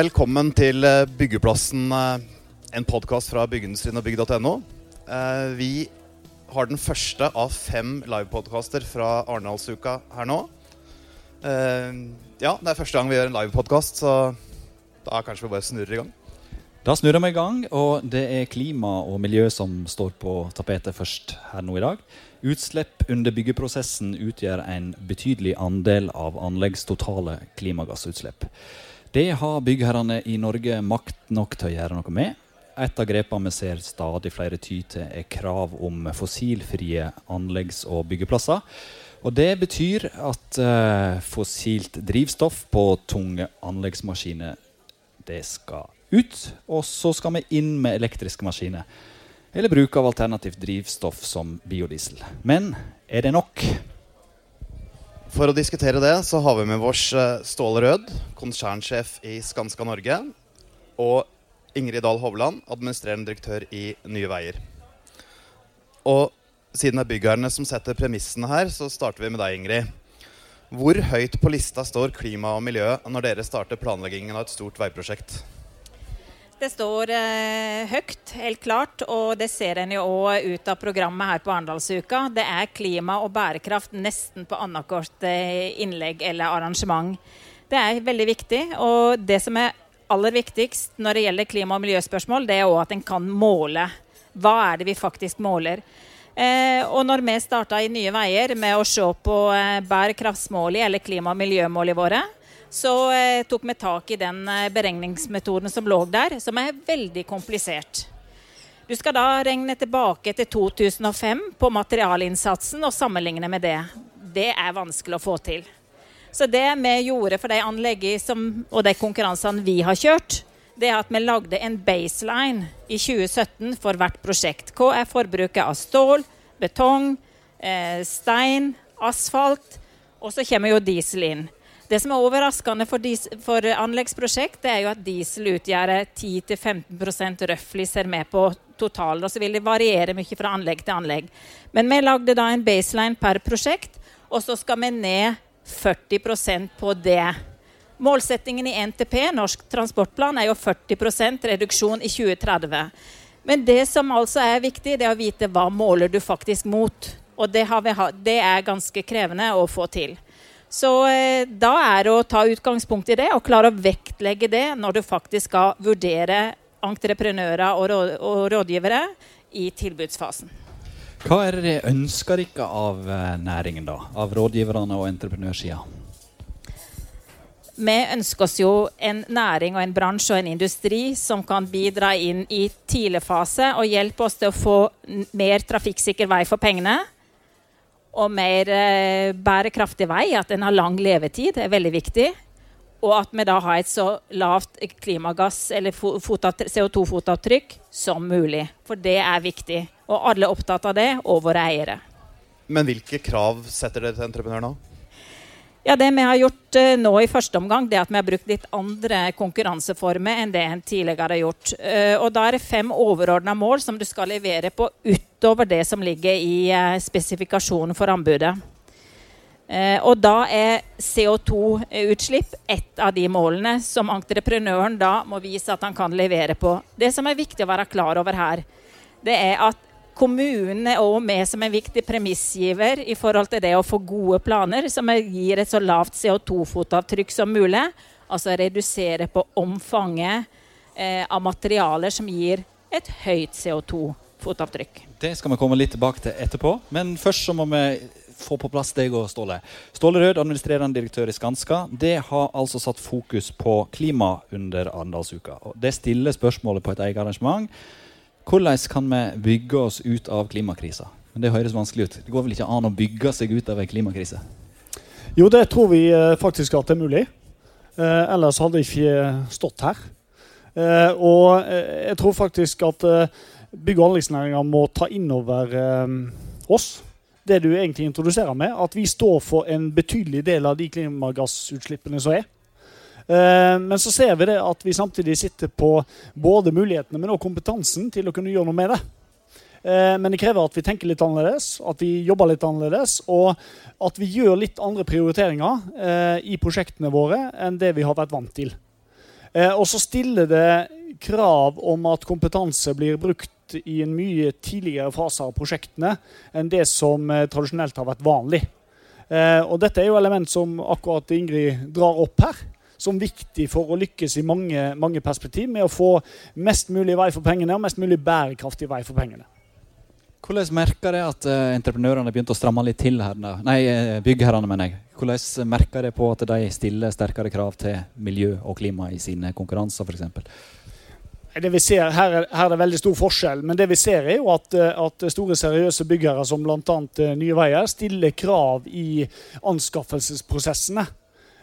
Velkommen til eh, Byggeplassen, eh, en podkast fra byggeindustrien og bygg.no. Eh, Vi har den første av fem livepodkaster fra Arendalsuka her nå. Ja, det er første gang vi gjør en livepodkast, så da kanskje vi bare snurrer i gang. Da snurrer vi i gang, og det er klima og miljø som står på tapetet først her nå i dag. Utslipp under byggeprosessen utgjør en betydelig andel av anleggs totale klimagassutslipp. Det har byggherrene i Norge makt nok til å gjøre noe med. Et av grepene vi ser stadig flere ty til, er krav om fossilfrie anleggs- og byggeplasser. Og det betyr at eh, fossilt drivstoff på tunge anleggsmaskiner det skal ut. Og så skal vi inn med elektriske maskiner. Eller bruk av alternativt drivstoff som biodiesel. Men er det nok? For å diskutere det så har vi med oss eh, Ståle Rød, konsernsjef i Skanska Norge, og Ingrid Dahl Hovland, administrerende direktør i Nye Veier. Og siden det er byggherrene som setter premissene her, så starter vi med deg, Ingrid. Hvor høyt på lista står klima og miljø når dere starter planleggingen av et stort veiprosjekt? Det står eh, høyt, helt klart, og det ser en jo òg ut av programmet her på Arendalsuka. Det er klima og bærekraft nesten på annethvert eh, innlegg eller arrangement. Det er veldig viktig, og det som er aller viktigst når det gjelder klima- og miljøspørsmål, det er òg at en kan måle. Hva er det vi faktisk måler? Eh, og når vi starta i Nye Veier med å se på eh, bærekraftsmålene eller klima- og miljømålene våre, så eh, tok vi tak i den eh, beregningsmetoden som lå der, som er veldig komplisert. Du skal da regne tilbake til 2005 på materialinnsatsen og sammenligne med det. Det er vanskelig å få til. Så det vi gjorde for de anleggene som, og de konkurransene vi har kjørt, det er at vi lagde en baseline i 2017 for hvert prosjekt. Hva er forbruket av stål, betong, eh, stein, asfalt? Og så kommer jo diesel inn. Det som er overraskende for, for anleggsprosjekt, det er jo at diesel utgjør 10-15 røftlig ser med på totalen. Og så vil det variere mye fra anlegg til anlegg. Men vi lagde da en baseline per prosjekt, og så skal vi ned 40% på det. Målsettingen i NTP, Norsk transportplan, er jo 40% reduksjon i 2030. Men det som altså er viktig, det er å vite hva måler du faktisk mot. Og det, vi, det er ganske krevende å få til. Så eh, da er det å ta utgangspunkt i det og klare å vektlegge det når du faktisk skal vurdere entreprenører og, råd, og rådgivere i tilbudsfasen. Hva er det dere ønsker dere av eh, næringen, da? Av rådgiverne og entreprenørsida? Vi ønsker oss jo en næring og en bransje og en industri som kan bidra inn i tidlig fase og hjelpe oss til å få mer trafikksikker vei for pengene og mer eh, bærekraftig vei, at en har lang levetid, er veldig viktig. Og at vi da har et så lavt klimagass- eller CO2-fotavtrykk som mulig. For det er viktig. Og alle er opptatt av det, og våre eiere. Men hvilke krav setter dere til entreprenørene? Ja, Det vi har gjort uh, nå i første omgang, det at vi har brukt litt andre konkurranseformer enn det en tidligere har gjort. Uh, og Da er det fem overordna mål som du skal levere på utover det som ligger i uh, spesifikasjonen for anbudet. og Da er CO2-utslipp ett av de målene som entreprenøren da må vise at han kan levere på. Det som er viktig å være klar over her, det er at kommunen er også med som en viktig premissgiver i forhold til det å få gode planer som gir et så lavt CO2-fotavtrykk som mulig. Altså redusere på omfanget eh, av materialer som gir et høyt CO2-fotavtrykk. Det skal vi komme litt tilbake til etterpå. Men først så må vi få på plass deg og Ståle. Ståle Rød, administrerende direktør i Skanska, det har altså satt fokus på klima under Arendalsuka. Det stiller spørsmålet på et eget arrangement. Hvordan kan vi bygge oss ut av klimakrisa? Det høres vanskelig ut. Det går vel ikke an å bygge seg ut av en klimakrise? Jo, det tror vi eh, faktisk at det er mulig. Eh, ellers hadde jeg ikke stått her. Eh, og eh, jeg tror faktisk at eh, bygg- og anleggsnæringa må ta inn over eh, oss det du egentlig introduserer med, at vi står for en betydelig del av de klimagassutslippene som er. Eh, men så ser vi det at vi samtidig sitter på både mulighetene, men også kompetansen til å kunne gjøre noe med det. Eh, men det krever at vi tenker litt annerledes, at vi jobber litt annerledes, og at vi gjør litt andre prioriteringer eh, i prosjektene våre enn det vi har vært vant til. Og så stiller det krav om at kompetanse blir brukt i en mye tidligere fase av prosjektene enn det som tradisjonelt har vært vanlig. Og dette er jo element som akkurat Ingrid drar opp her som viktig for å lykkes i mange, mange perspektiv med å få mest mulig vei for pengene og mest mulig bærekraftig vei for pengene. Hvordan merker det at uh, entreprenørene begynte å stramme litt til her? Nei, eh, byggherrene, mener jeg. Hvordan merker det på at de stiller sterkere krav til miljø og klima i sine konkurranser, f.eks.? Det vi ser, her er, her, er, det veldig stor forskjell, men det vi ser er jo at, eh, at store seriøse byggere som bl.a. Nye Veier stiller krav i anskaffelsesprosessene.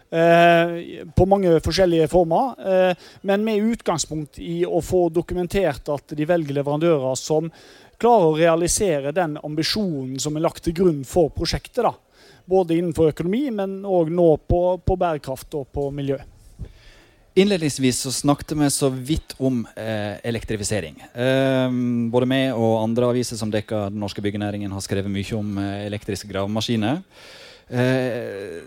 Eh, på mange forskjellige former, eh, men med utgangspunkt i å få dokumentert at de velger leverandører som klarer å realisere den ambisjonen som er lagt til grunn for prosjektet. da. Både innenfor økonomi, men òg nå på, på, bærekraft og på miljø. Innledningsvis så snakket vi så vidt om eh, elektrifisering. Eh, både vi og andre aviser som dekker den norske byggenæringen, har skrevet mye om eh, elektriske gravemaskiner. Eh,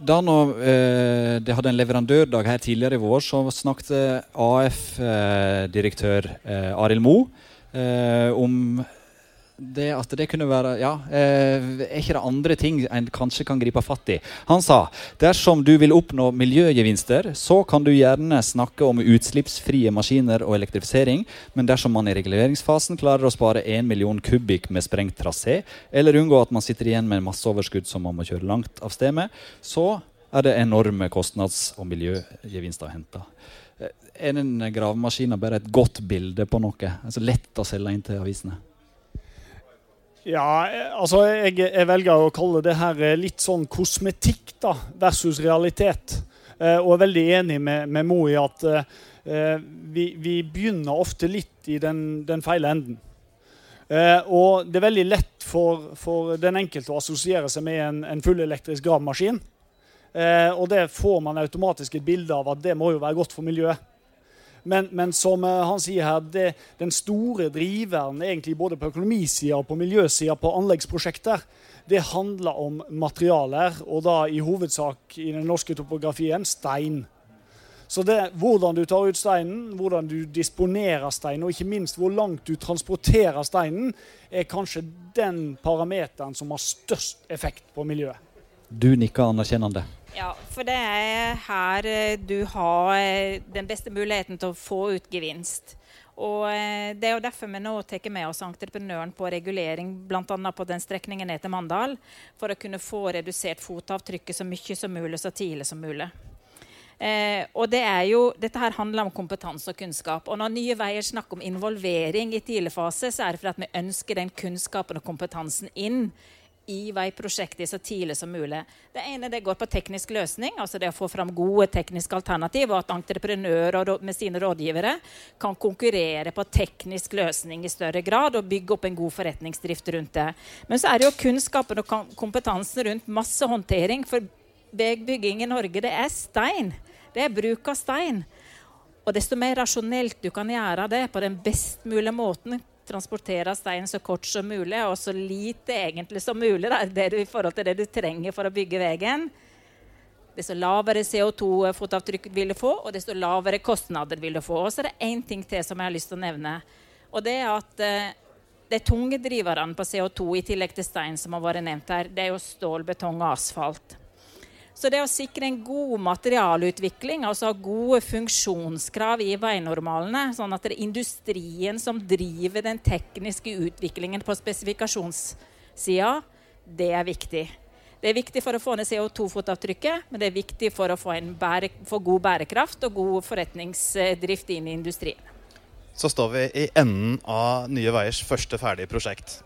da når eh, det hadde en leverandørdag her tidligere i vår, så snakket AF-direktør eh, Arild Moe om det at det kunne være Ja, eh, er ikke det andre ting en kanskje kan gripe fatt i? Han sa dersom du vil oppnå miljøgevinster, så kan du gjerne snakke om utslippsfrie maskiner og elektrifisering, men dersom man i reguleringsfasen klarer å spare 1 million kubikk med sprengt trasé, eller unngå at man sitter igjen med masseoverskudd som man må kjøre langt av sted med, så er det enorme kostnads- og miljøgevinster å hente er den gravemaskinen bare et godt bilde på noe? Altså Lett å selge inn til avisene? Ja, altså jeg, jeg, velger å kalle det her eh, litt sånn kosmetikk da, versus realitet. Eh, og er veldig enig med, med Mo i at eh, vi, vi, begynner ofte litt i den, den feile enden. Eh, og det er veldig lett for, for, den enkelte å assosiere seg med en, en fullelektrisk gravemaskin. Eh, og det får man automatisk et bilde av at det må jo være godt for miljøet. Men, men som eh, han sier her, det, den store driveren egentlig både på økonomisida på miljøsida på anleggsprosjekter, det handler om materialer, og da i hovedsak i den norske topografien stein. Så det, hvordan du tar ut steinen, hvordan du disponerer steinen, og ikke minst hvor langt du transporterer steinen, er kanskje den parameteren som har størst effekt på miljøet. Du nikker anerkjennende. Ja, for det er her eh, du har eh, den beste muligheten til å få ut gevinst. Og eh, Det er jo derfor vi nå tar med oss entreprenøren på regulering bl.a. på den strekningen ned til Mandal, for å kunne få redusert fotavtrykket så mye som mulig så tidlig som mulig. Eh, og det er jo, Dette her handler om kompetanse og kunnskap. Og Når Nye Veier snakker om involvering i tidlig fase, så er det fordi vi ønsker den kunnskapen og kompetansen inn i veiprosjektet så tidlig som mulig. Det ene det går på teknisk løsning, altså det å få fram gode tekniske alternativ, og at entreprenører med sine rådgivere kan konkurrere på teknisk løsning i større grad og bygge opp en god forretningsdrift rundt det. Men så er det jo kunnskapen og kompetansen rundt masse håndtering. For veibygging i Norge, det er stein. Det er bruk av stein. Og desto mer rasjonelt du kan gjøre det på den best mulige måten, transportere stein så kort som mulig og så lite egentlig som mulig da, du, i forhold til det du trenger for å bygge veien, desto lavere CO2-fotavtrykk vil du få, og desto lavere kostnader vil du få. Og så er det én ting til som jeg har lyst til å nevne. Og det er at eh, de tunge driverne på CO2 i tillegg til stein, som har vært nevnt her, det er jo stål, betong og asfalt. Så det å sikre en god materialutvikling, altså gode funksjonskrav i veinormalene, sånn at det er industrien som driver den tekniske utviklingen på spesifikasjonssida, det er viktig. Det er viktig for å få ned CO2-fotavtrykket, men det er viktig for å få, bære, for god bærekraft og god forretningsdrift inn i industrien. Så står vi i enden av Nye Veiers første ferdige prosjekt.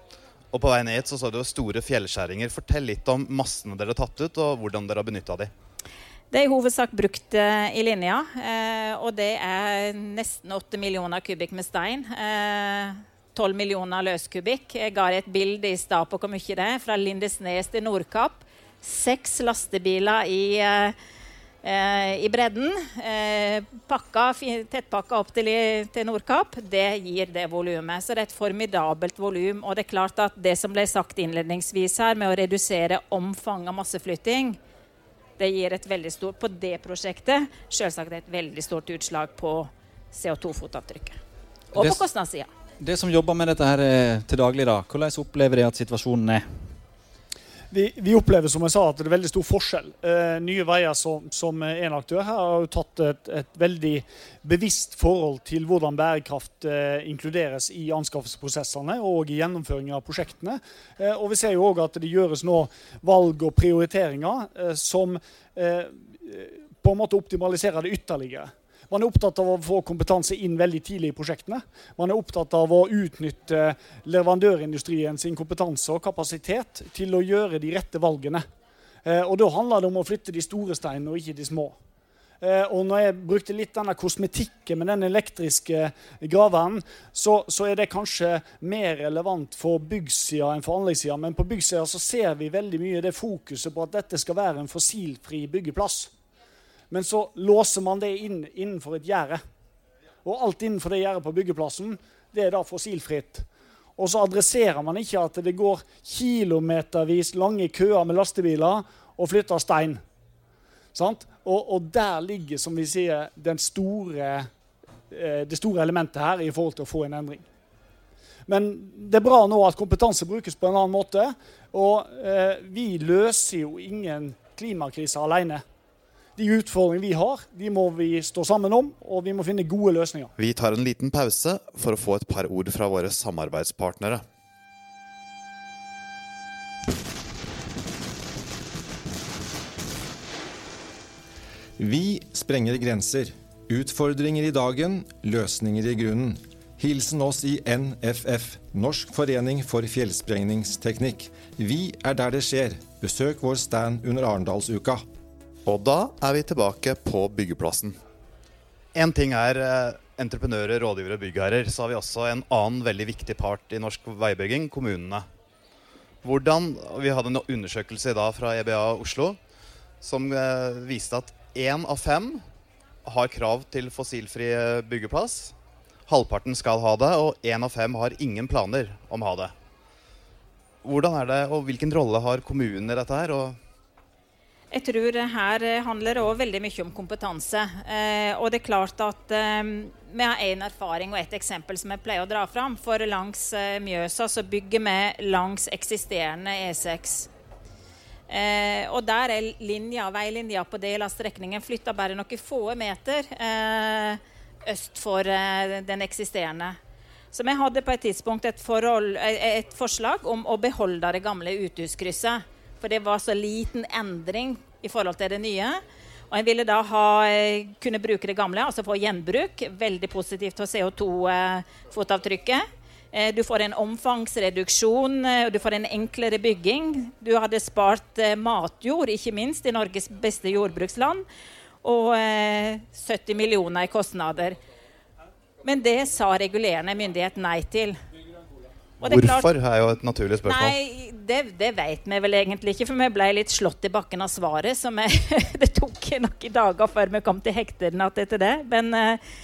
Og på vei ned hit så så du store fjellskjæringer. Fortell litt om massene dere har tatt ut, og hvordan dere har benytta de. Det er i hovedsak brukt uh, i linja, uh, og det er nesten 8 millioner kubikk med stein. Uh, eh, 12 millioner løskubikk. Jeg ga et bilde i stad på hvor mye det er. Fra Lindesnes til Nordkapp. Seks lastebiler i eh, i bredden. Eh, pakka, tettpakka opp til, til Nordkapp, det gir det volumet. Så det er et formidabelt volum. Og det er klart at det som ble sagt innledningsvis her, med å redusere omfanget av masseflytting, Det gir et veldig stort, på det prosjektet selvsagt et veldig stort utslag på CO2-fotavtrykket. Og på kostnadssida. Det som jobber med dette her eh, til daglig, da, hvordan opplever de at situasjonen er? Vi, vi opplever som jeg sa, at det er veldig stor forskjell. Eh, Nye Veier som, som en aktør her har jo tatt et, et veldig bevisst forhold til hvordan bærekraft eh, inkluderes i anskaffelsesprosessene og i gjennomføringen av prosjektene. Eh, og Vi ser jo òg at det gjøres nå valg og prioriteringer eh, som eh, på en måte optimaliserer det ytterligere. Man er opptatt av å få kompetanse inn veldig tidlig i prosjektene. Man er opptatt av å utnytte leverandørindustrien sin kompetanse og kapasitet til å gjøre de rette valgene. Eh, og Da handler det om å flytte de store steinene og ikke de små. Eh, og når jeg brukte litt denne kosmetikken med den elektriske graveren, så, så er det kanskje mer relevant for byggsida enn for anleggssida. Men på byggsida så ser vi veldig mye det fokuset på at dette skal være en fossilfri byggeplass. Men så låser man det inn innenfor et gjerde. Og alt innenfor det gjerdet på byggeplassen, det er da fossilfritt. Og så adresserer man ikke at det går kilometervis lange køer med lastebiler og flytter stein. Og, og der ligger, som vi sier, store, eh, det store elementet her i forhold til å få en endring. Men det er bra nå at kompetanse brukes på en annen måte. Og eh, vi løser jo ingen klimakrise alene. De utfordringene vi har, de må vi stå sammen om, og vi må finne gode løsninger. Vi tar en liten pause for å få et par ord fra våre samarbeidspartnere. Vi sprenger grenser. Utfordringer i dagen, løsninger i grunnen. Hilsen oss i NFF, Norsk forening for fjellsprengningsteknikk. Vi er der det skjer. Besøk vår stand under Arendalsuka. Og da er vi tilbake på byggeplassen. Én ting er eh, entreprenører, rådgivere og byggherrer. Så har vi også en annen veldig viktig part i norsk veibygging kommunene. Hvordan, Vi hadde en undersøkelse i dag fra EBA Oslo som eh, viste at én av fem har krav til fossilfri eh, byggeplass. Halvparten skal ha det, og én av fem har ingen planer om å ha det. Hvordan er det, og Hvilken rolle har kommunen i dette her? og Jeg tror her handler handler også veldig mye om kompetanse. Eh, og det er klart at eh, vi har én erfaring og ett eksempel som jeg pleier å dra fram. For langs eh, Mjøsa så bygger vi langs eksisterende E6. Eh, og der er linja, veilinja på del av strekningen flytta bare noen få meter eh, øst for eh, den eksisterende. Så vi hadde på et tidspunkt et, forhold, eh, et forslag om å beholde det gamle uthuskrysset. For det var så liten endring i forhold til det nye. Og en ville da ha, eh, kunne bruke det gamle, altså få gjenbruk. Veldig positivt for CO2-fotavtrykket. Eh, Du får en omfangsreduksjon, eh, og du får en enklere bygging. Du hadde spart eh, matjord, ikke minst, i Norges beste jordbruksland. Og eh, 70 millioner i kostnader. Men det sa regulerende myndighet nei til. Er Hvorfor er jo et naturlig spørsmål. Nei, det, det vet vi vel egentlig ikke, for vi ble litt slått i bakken av svaret. Som vi, det tok noen dager før vi kom til hektene etter det. Men eh,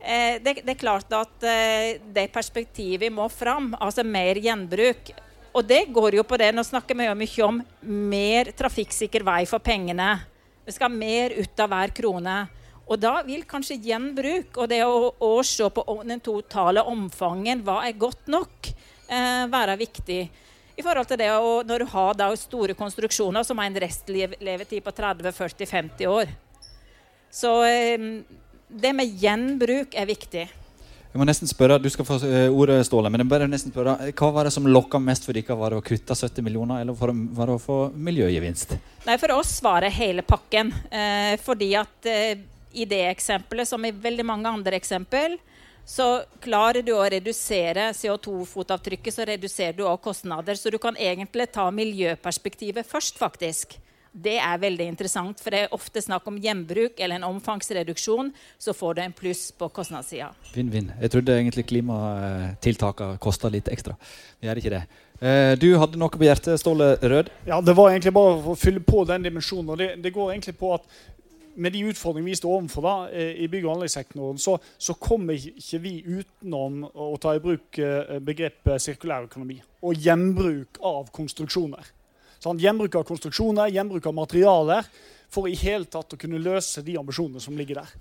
eh, det, det er klart at eh, det perspektivet må fram. Altså mer gjenbruk. Og det går jo på det. Nå snakker vi jo mye om mer trafikksikker vei for pengene. Vi skal ha mer ut av hver krone. Og da vil kanskje gjenbruk og det å, å se på den totale omfangen, hva er godt nok, eh, være viktig. I forhold til det å, Når du har da store konstruksjoner som har en restlevetid på 30-40-50 år. Så eh, det med gjenbruk er viktig. Jeg må nesten spørre, Du skal få eh, ordet, Ståle, men jeg bare nesten spørre, eh, hva var det som lokka mest for dere? Var det å kutte 70 millioner, eller var var det å få miljøgevinst? Nei, For oss var det hele pakken. Eh, fordi at eh, i det eksempelet, som i veldig mange andre eksempel, så klarer du å redusere CO2-fotavtrykket, så reduserer du også kostnader. Så du kan egentlig ta miljøperspektivet først, faktisk. Det er veldig interessant, for det er ofte snakk om gjenbruk eller en omfangsreduksjon. Så får du en pluss på kostnadssida. Vinn-vinn. Jeg trodde egentlig klimatiltakene kosta litt ekstra. Vi gjør ikke det. Eh, Du hadde noe på hjertet, Ståle Rød. Ja, Det var egentlig bare for å fylle på den dimensjonen. og det, det går egentlig på at med de utfordringene vi står overfor da, eh, i bygg- og anleggssektoren, så, så kommer ikke vi utenom å ta i bruk eh, begrepet sirkulærøkonomi og gjenbruk av konstruksjoner. Sånn, gjenbruk av konstruksjoner, gjenbruk av materialer, for i hele tatt å kunne løse de ambisjonene som ligger der.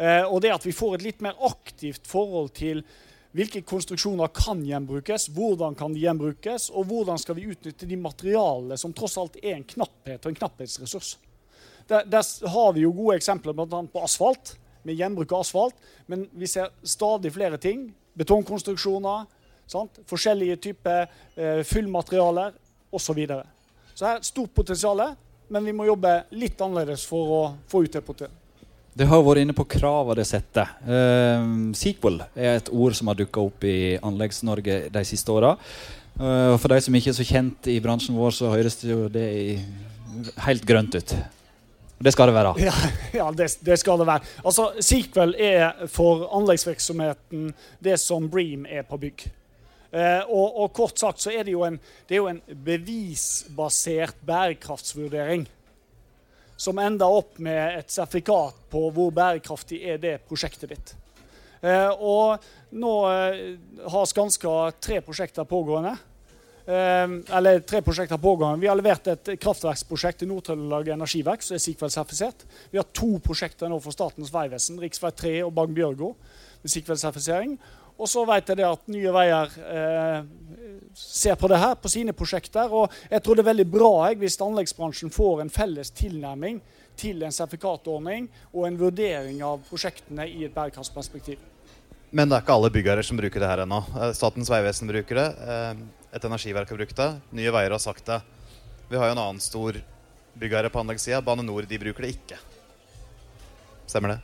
Eh, og det at vi får et litt mer aktivt forhold til hvilke konstruksjoner kan gjenbrukes, hvordan kan de gjenbrukes, og hvordan skal vi utnytte de materialene som tross alt er en knapphet og en knapphetsressurs. Der, der har vi jo gode eksempler bl.a. på asfalt, med gjenbruk av asfalt. Men vi ser stadig flere ting. Betongkonstruksjoner, sant? forskjellige typer eh, fyllmaterialer osv. Så, videre. så her er et stort potensial, men vi må jobbe litt annerledes for å få ut det potensialet. Det har vært inne på kravene det setter. Uh, sequel er et ord som har dukka opp i Anleggs-Norge de siste åra. Uh, for de som ikke er så kjent i bransjen vår, så høres det jo det helt grønt ut. Det skal det være. Ja, ja det, det, skal det være. Altså, Sequel er for anleggsvirksomheten det som Bream er på bygg. Eh, og, og, kort sagt så er det jo en, det jo en bevisbasert bærekraftsvurdering som ender opp med et sertifikat på hvor bærekraftig er det prosjektet ditt. Eh, og nå eh, har Skanska tre prosjekter pågående. Eh, eller tre prosjekter pågående. Vi har levert et kraftverksprosjekt i Nord-Trøndelag Energiverk, som er Sikvel-sertifisert. Vi har to prosjekter nå for Statens vegvesen, rv. 3 og Bagn-Bjørgo, med Sikvel-sertifisering. Og så vet jeg at Nye Veier eh, ser på det her på sine prosjekter. Og jeg tror det er veldig bra jeg, hvis anleggsbransjen får en felles tilnærming til en sertifikatordning og en vurdering av prosjektene i et bærekraftsperspektiv. Men det er ikke alle byggherrer som bruker det her ennå. Eh, Statens vegvesen bruker det. Et energiverk har brukt det. Nye Veier har sagt det. Vi har jo en annen stor byggherre på anleggssida. Bane Nor de bruker det ikke. Stemmer det?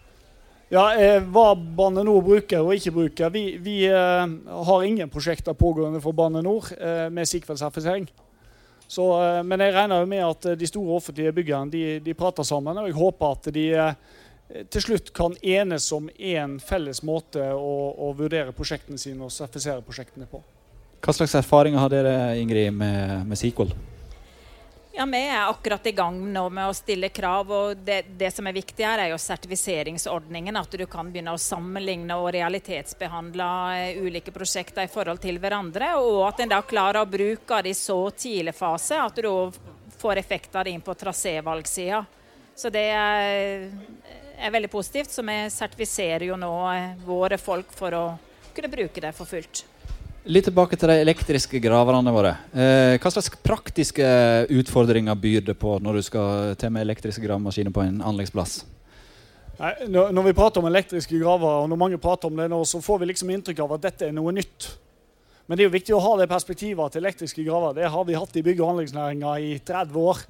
Ja, eh, Hva Bane Nor bruker og ikke bruker Vi, vi eh, har ingen prosjekter pågående for Bane Nor eh, med sikkerhetssertifisering. Eh, men jeg regner jo med at eh, de store offentlige byggerne de, de, prater sammen. Og jeg håper at de eh, til slutt kan enes om én felles måte å, å, vurdere prosjektene sine og sertifisere prosjektene på. Hva slags erfaringer har dere Ingrid, med, med Sequel? Ja, Vi er akkurat i gang nå med å stille krav. og Det, det som er viktig her, er jo sertifiseringsordningen. At du kan begynne å sammenligne og realitetsbehandle eh, ulike prosjekter i forhold til hverandre. Og at en da klarer å bruke det i så tidlig fase at du får effekter inn på trasévalgsida. Så det er, er, veldig positivt. Så vi sertifiserer jo nå eh, våre folk for å kunne bruke det for fullt. Litt tilbake til de elektriske graverne våre. Eh, hva slags praktiske utfordringer byr det på når du skal til med elektriske gravemaskiner på en anleggsplass? Nei, når, vi prater om elektriske graver, og når mange prater om det nå, så får vi liksom inntrykk av at dette er noe nytt. Men det er jo viktig å ha det perspektivet at elektriske graver det har vi hatt i bygg- og anleggsnæringa i 30 år.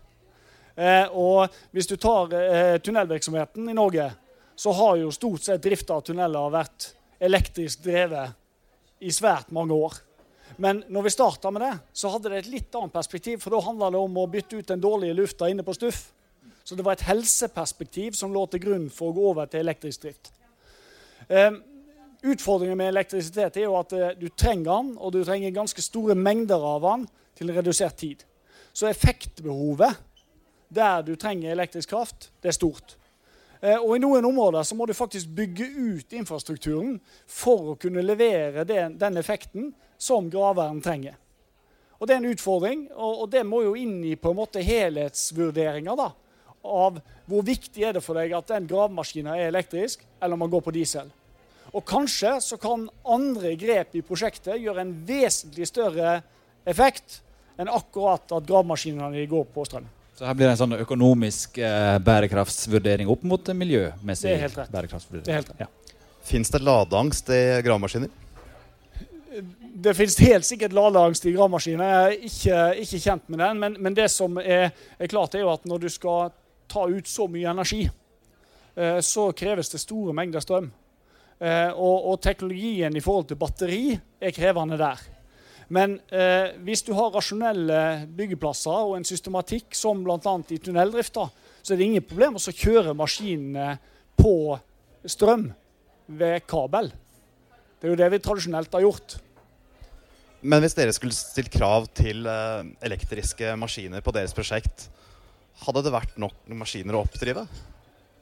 Eh, og hvis du tar eh, tunnelvirksomheten i Norge, så har jo stort sett drifta av tunneler vært elektrisk drevet i svært mange år. Men når vi starta med det, så hadde det et litt annet perspektiv. For da handla det om å bytte ut den dårlige lufta inne på Stuff. Så det var et helseperspektiv som lå til grunn for å gå over til elektrisk drift. Um, utfordringen med elektrisitet er jo at uh, du trenger den, og du trenger ganske store mengder av den til redusert tid. Så effektbehovet der du trenger elektrisk kraft, det er stort. Eh, og I noen områder så må du faktisk bygge ut infrastrukturen for å kunne levere den, den effekten som graveren trenger. Og Det er en utfordring, og, og det må jo inn i på en måte helhetsvurderinger da, av hvor viktig er det for deg at den gravemaskinen er elektrisk, eller om man går på diesel. Og Kanskje så kan andre grep i prosjektet gjøre en vesentlig større effekt enn akkurat at gravemaskinene går på strøm. Så her blir det en sånn økonomisk eh, bærekraftsvurdering opp mot miljømessig det er helt rett. bærekraftsvurdering. Det er helt rett. Ja. Fins det ladeangst i gravemaskiner? Det finnes helt sikkert ladeangst i gravemaskiner. Jeg er ikke, ikke kjent med den. Men, men det som er, er, klart, er jo at når du skal ta ut så mye energi, eh, så kreves det store mengder strøm. Eh, og, og teknologien i forhold til batteri er krevende der. Men eh, hvis du har rasjonelle byggeplasser og en systematikk som bl.a. i tunneldrifta, så er det ingen problem å kjøre maskinene på strøm ved kabel. Det er jo det vi tradisjonelt har gjort. Men hvis dere skulle stilt krav til eh, elektriske maskiner på deres prosjekt, hadde det vært nok maskiner å oppdrive?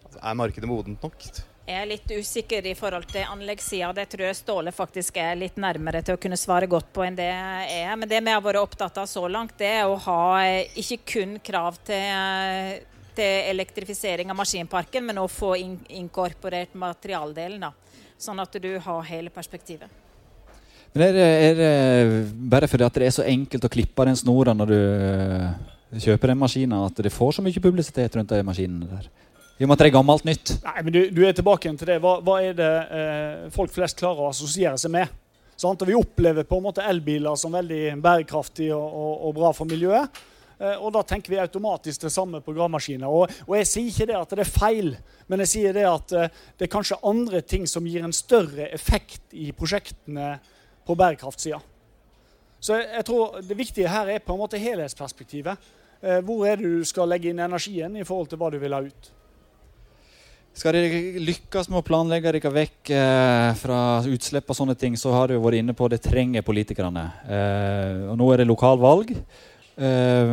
Altså, er markedet modent nok? Jeg er litt usikker i forhold til anleggssida. Det tror jeg Ståle faktisk er litt nærmere til å kunne svare godt på enn det jeg er. Men det vi har vært opptatt av så langt, det er å ha eh, ikke kun krav til, eh, til elektrifisering av maskinparken, men å få in inkorporert materialdelen. da. Sånn at du har hele perspektivet. Men er det, er det bare fordi at det er så enkelt å klippe den snora når du eh, kjøper den maskinen, at det får så mye publisitet rundt de maskinene der? I må tre gammelt nytt. Nei, men du, du er tilbake igjen til det. Hva, hva er det eh, folk flest klarer å assosiere seg med? Sant? Og Vi opplever på en måte elbiler som veldig bærekraftige og, og, og bra for miljøet. Eh, og da tenker vi automatisk det samme på gravemaskiner. Og, og, jeg sier ikke det at det er feil, men jeg sier det at eh, det er kanskje andre ting som gir en større effekt i prosjektene på bærekraftsida. Så jeg, jeg tror det viktige her er på en måte helhetsperspektivet. Eh, hvor er det du skal legge inn energien i forhold til hva du vil ha ut? Skal dere lykkes med å planlegge dere vekk eh, fra utslipp og sånne ting, så har dere vært inne på det trenger politikerne. Eh, og nå er det lokalvalg. Eh,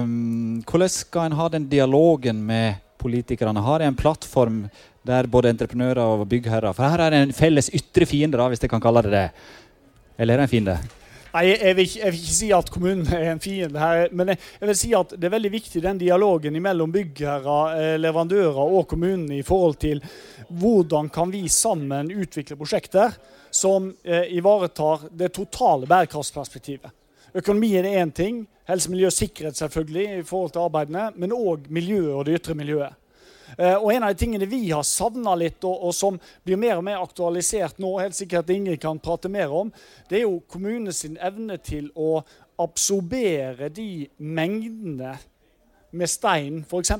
hvordan skal en ha den dialogen med politikerne? Har en plattform der både entreprenører og byggherrer For her er det en felles ytre fiende, da, hvis jeg kan kalle det det. Eller er det en fiende? Nei, jeg vil, ikke, jeg vil, ikke, si at kommunen er en fiende her. Men jeg, jeg, vil si at det er veldig viktig den dialogen mellom byggherrer, eh, leverandører og kommunene i forhold til hvordan kan vi sammen utvikle prosjekter som eh, ivaretar det totale bærekraftsperspektivet. Økonomien er én ting, helse, miljø og sikkerhet selvfølgelig i forhold til arbeidene, men òg miljøet og det ytre miljøet. Eh, og En av de tingene vi har savna litt, og, og, som blir mer og mer aktualisert nå, helt sikkert Ingrid kan prate mer om, det er jo kommunens evne til å absorbere de mengdene med stein, f.eks.,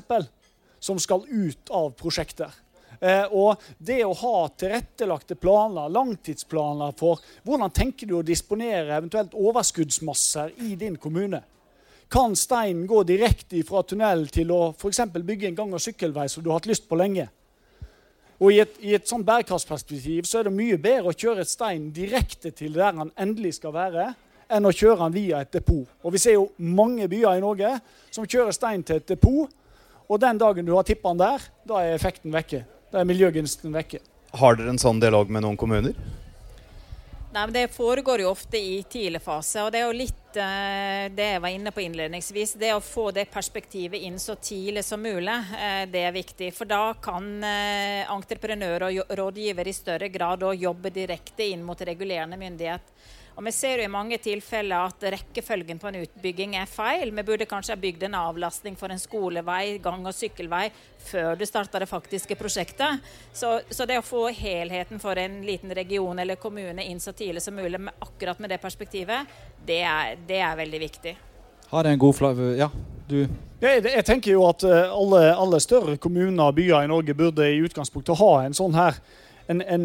som skal ut av prosjekter. Eh, og det å ha tilrettelagte planer, langtidsplaner for hvordan tenker du å disponere eventuelt overskuddsmasser i din kommune kan steinen gå direkte fra tunnelen til å f.eks. bygge en gang- og sykkelvei som du har hatt lyst på lenge? Og I et, i et sånt bærekraftsperspektiv så er det mye bedre å kjøre et stein direkte til der han endelig skal være, enn å kjøre den via et depot. Og Vi ser jo mange byer i Norge som kjører stein til et depot. Og den dagen du har tippa den der, da er effekten vekke. Da er miljøgevinsten vekke. Har dere en sånn dialog med noen kommuner? Nei, men Det foregår jo ofte i tidlig fase. og Det er jo litt eh, det jeg var inne på innledningsvis. Det å få det perspektivet inn så tidlig som mulig, eh, det er viktig. For da kan eh, entreprenører og rådgiver i større grad jobbe direkte inn mot regulerende myndighet. Og Vi ser jo i mange tilfeller at rekkefølgen på en utbygging er feil. Vi burde kanskje ha bygd en avlastning for en skolevei, gang- og sykkelvei før du starta det faktiske prosjektet. Så, så, det å få helheten for en liten region eller kommune inn så tidlig som mulig med, akkurat med det perspektivet, det er, det er veldig viktig. Har en god flav... Ja, du jeg, jeg, tenker jo at eh, alle, alle større kommuner og byer i Norge burde i utgangspunktet ha en sånn her en, en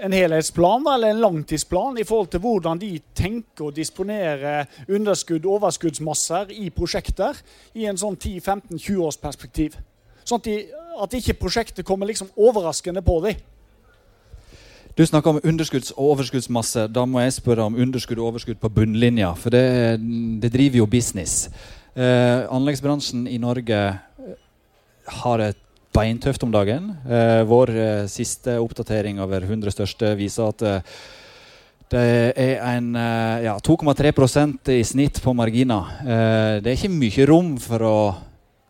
en helhetsplan eller en langtidsplan i forhold til hvordan de tenker å disponere underskudd og overskuddsmasser i prosjekter i en sånn 10-15-20 års perspektiv. Sånn at, de, at ikke prosjektet kommer liksom overraskende på dem. Du snakker om underskudds- og overskuddsmasse. Da må jeg spørre om underskudd og overskudd på bunnlinja. For det, det driver jo business. Eh, anleggsbransjen i Norge har et beintøft om dagen. Eh, vår eh, siste oppdatering over 100 største viser at eh, det er en ja, 2,3% i snitt på marginer. Det er ikke mye rom for å,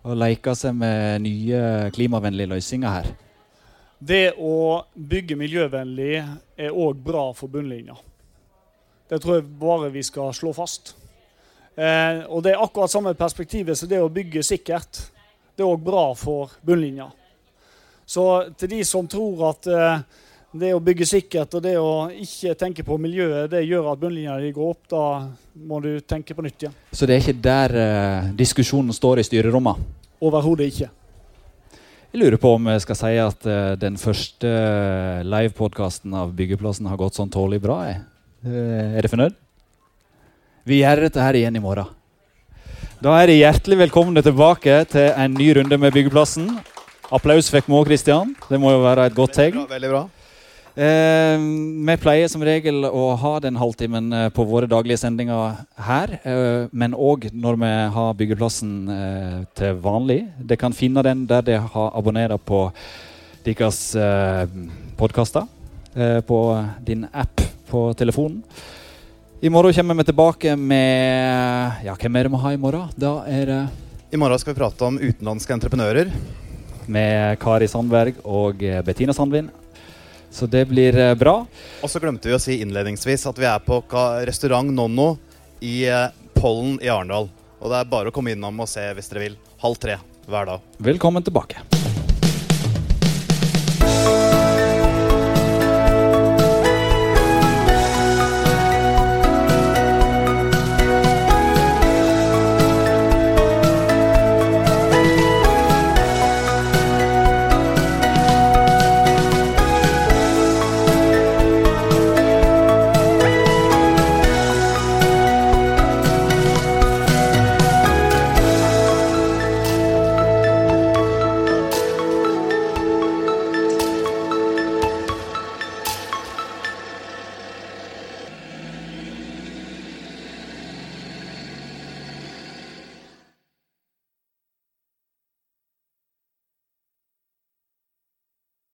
å leke seg med nye klimavennlige løsninger her. Det å bygge miljøvennlig er òg bra for bunnlinja. Det tror jeg bare vi skal slå fast. Og det er akkurat samme perspektivet som det å bygge sikkert. Det er òg bra for bunnlinja. Så til de som tror at uh, det å bygge sikkert og det å ikke tenke på miljøet, det gjør at bunnlinja di går opp, da må du tenke på nytt igjen. Så det er ikke der uh, diskusjonen står i styrerommet? Overhodet ikke. Jeg lurer på om jeg skal si at uh, den første livepodkasten av Byggeplassen har gått sånn tålelig bra. er du fornøyd? Vi gjør dette her igjen i morgen. Da er de hjertelig velkomne tilbake til en ny runde med Byggeplassen. Applaus fikk vi òg, Kristian. Det må jo være et godt tegn. Veldig bra. Eh, vi pleier som regel å ha den halvtimen eh, på våre daglige sendinger her. Eh, men òg når vi har Byggeplassen eh, til vanlig. Dere kan finne den der dere har abonnert på deres eh, podkaster eh, på din app på telefonen. I morgen kommer vi tilbake med Ja, hvem er det vi har i morgen? Da er det I morgen skal vi prate om utenlandske entreprenører. Med Kari Sandberg og eh, Bettina Sandvin. Så det blir eh, bra. Og så glemte vi å si innledningsvis at vi er på restaurant Nonno i eh, Pollen i Arendal. Og det er bare å komme innom og se hvis dere vil. Halv tre hver dag. Velkommen tilbake.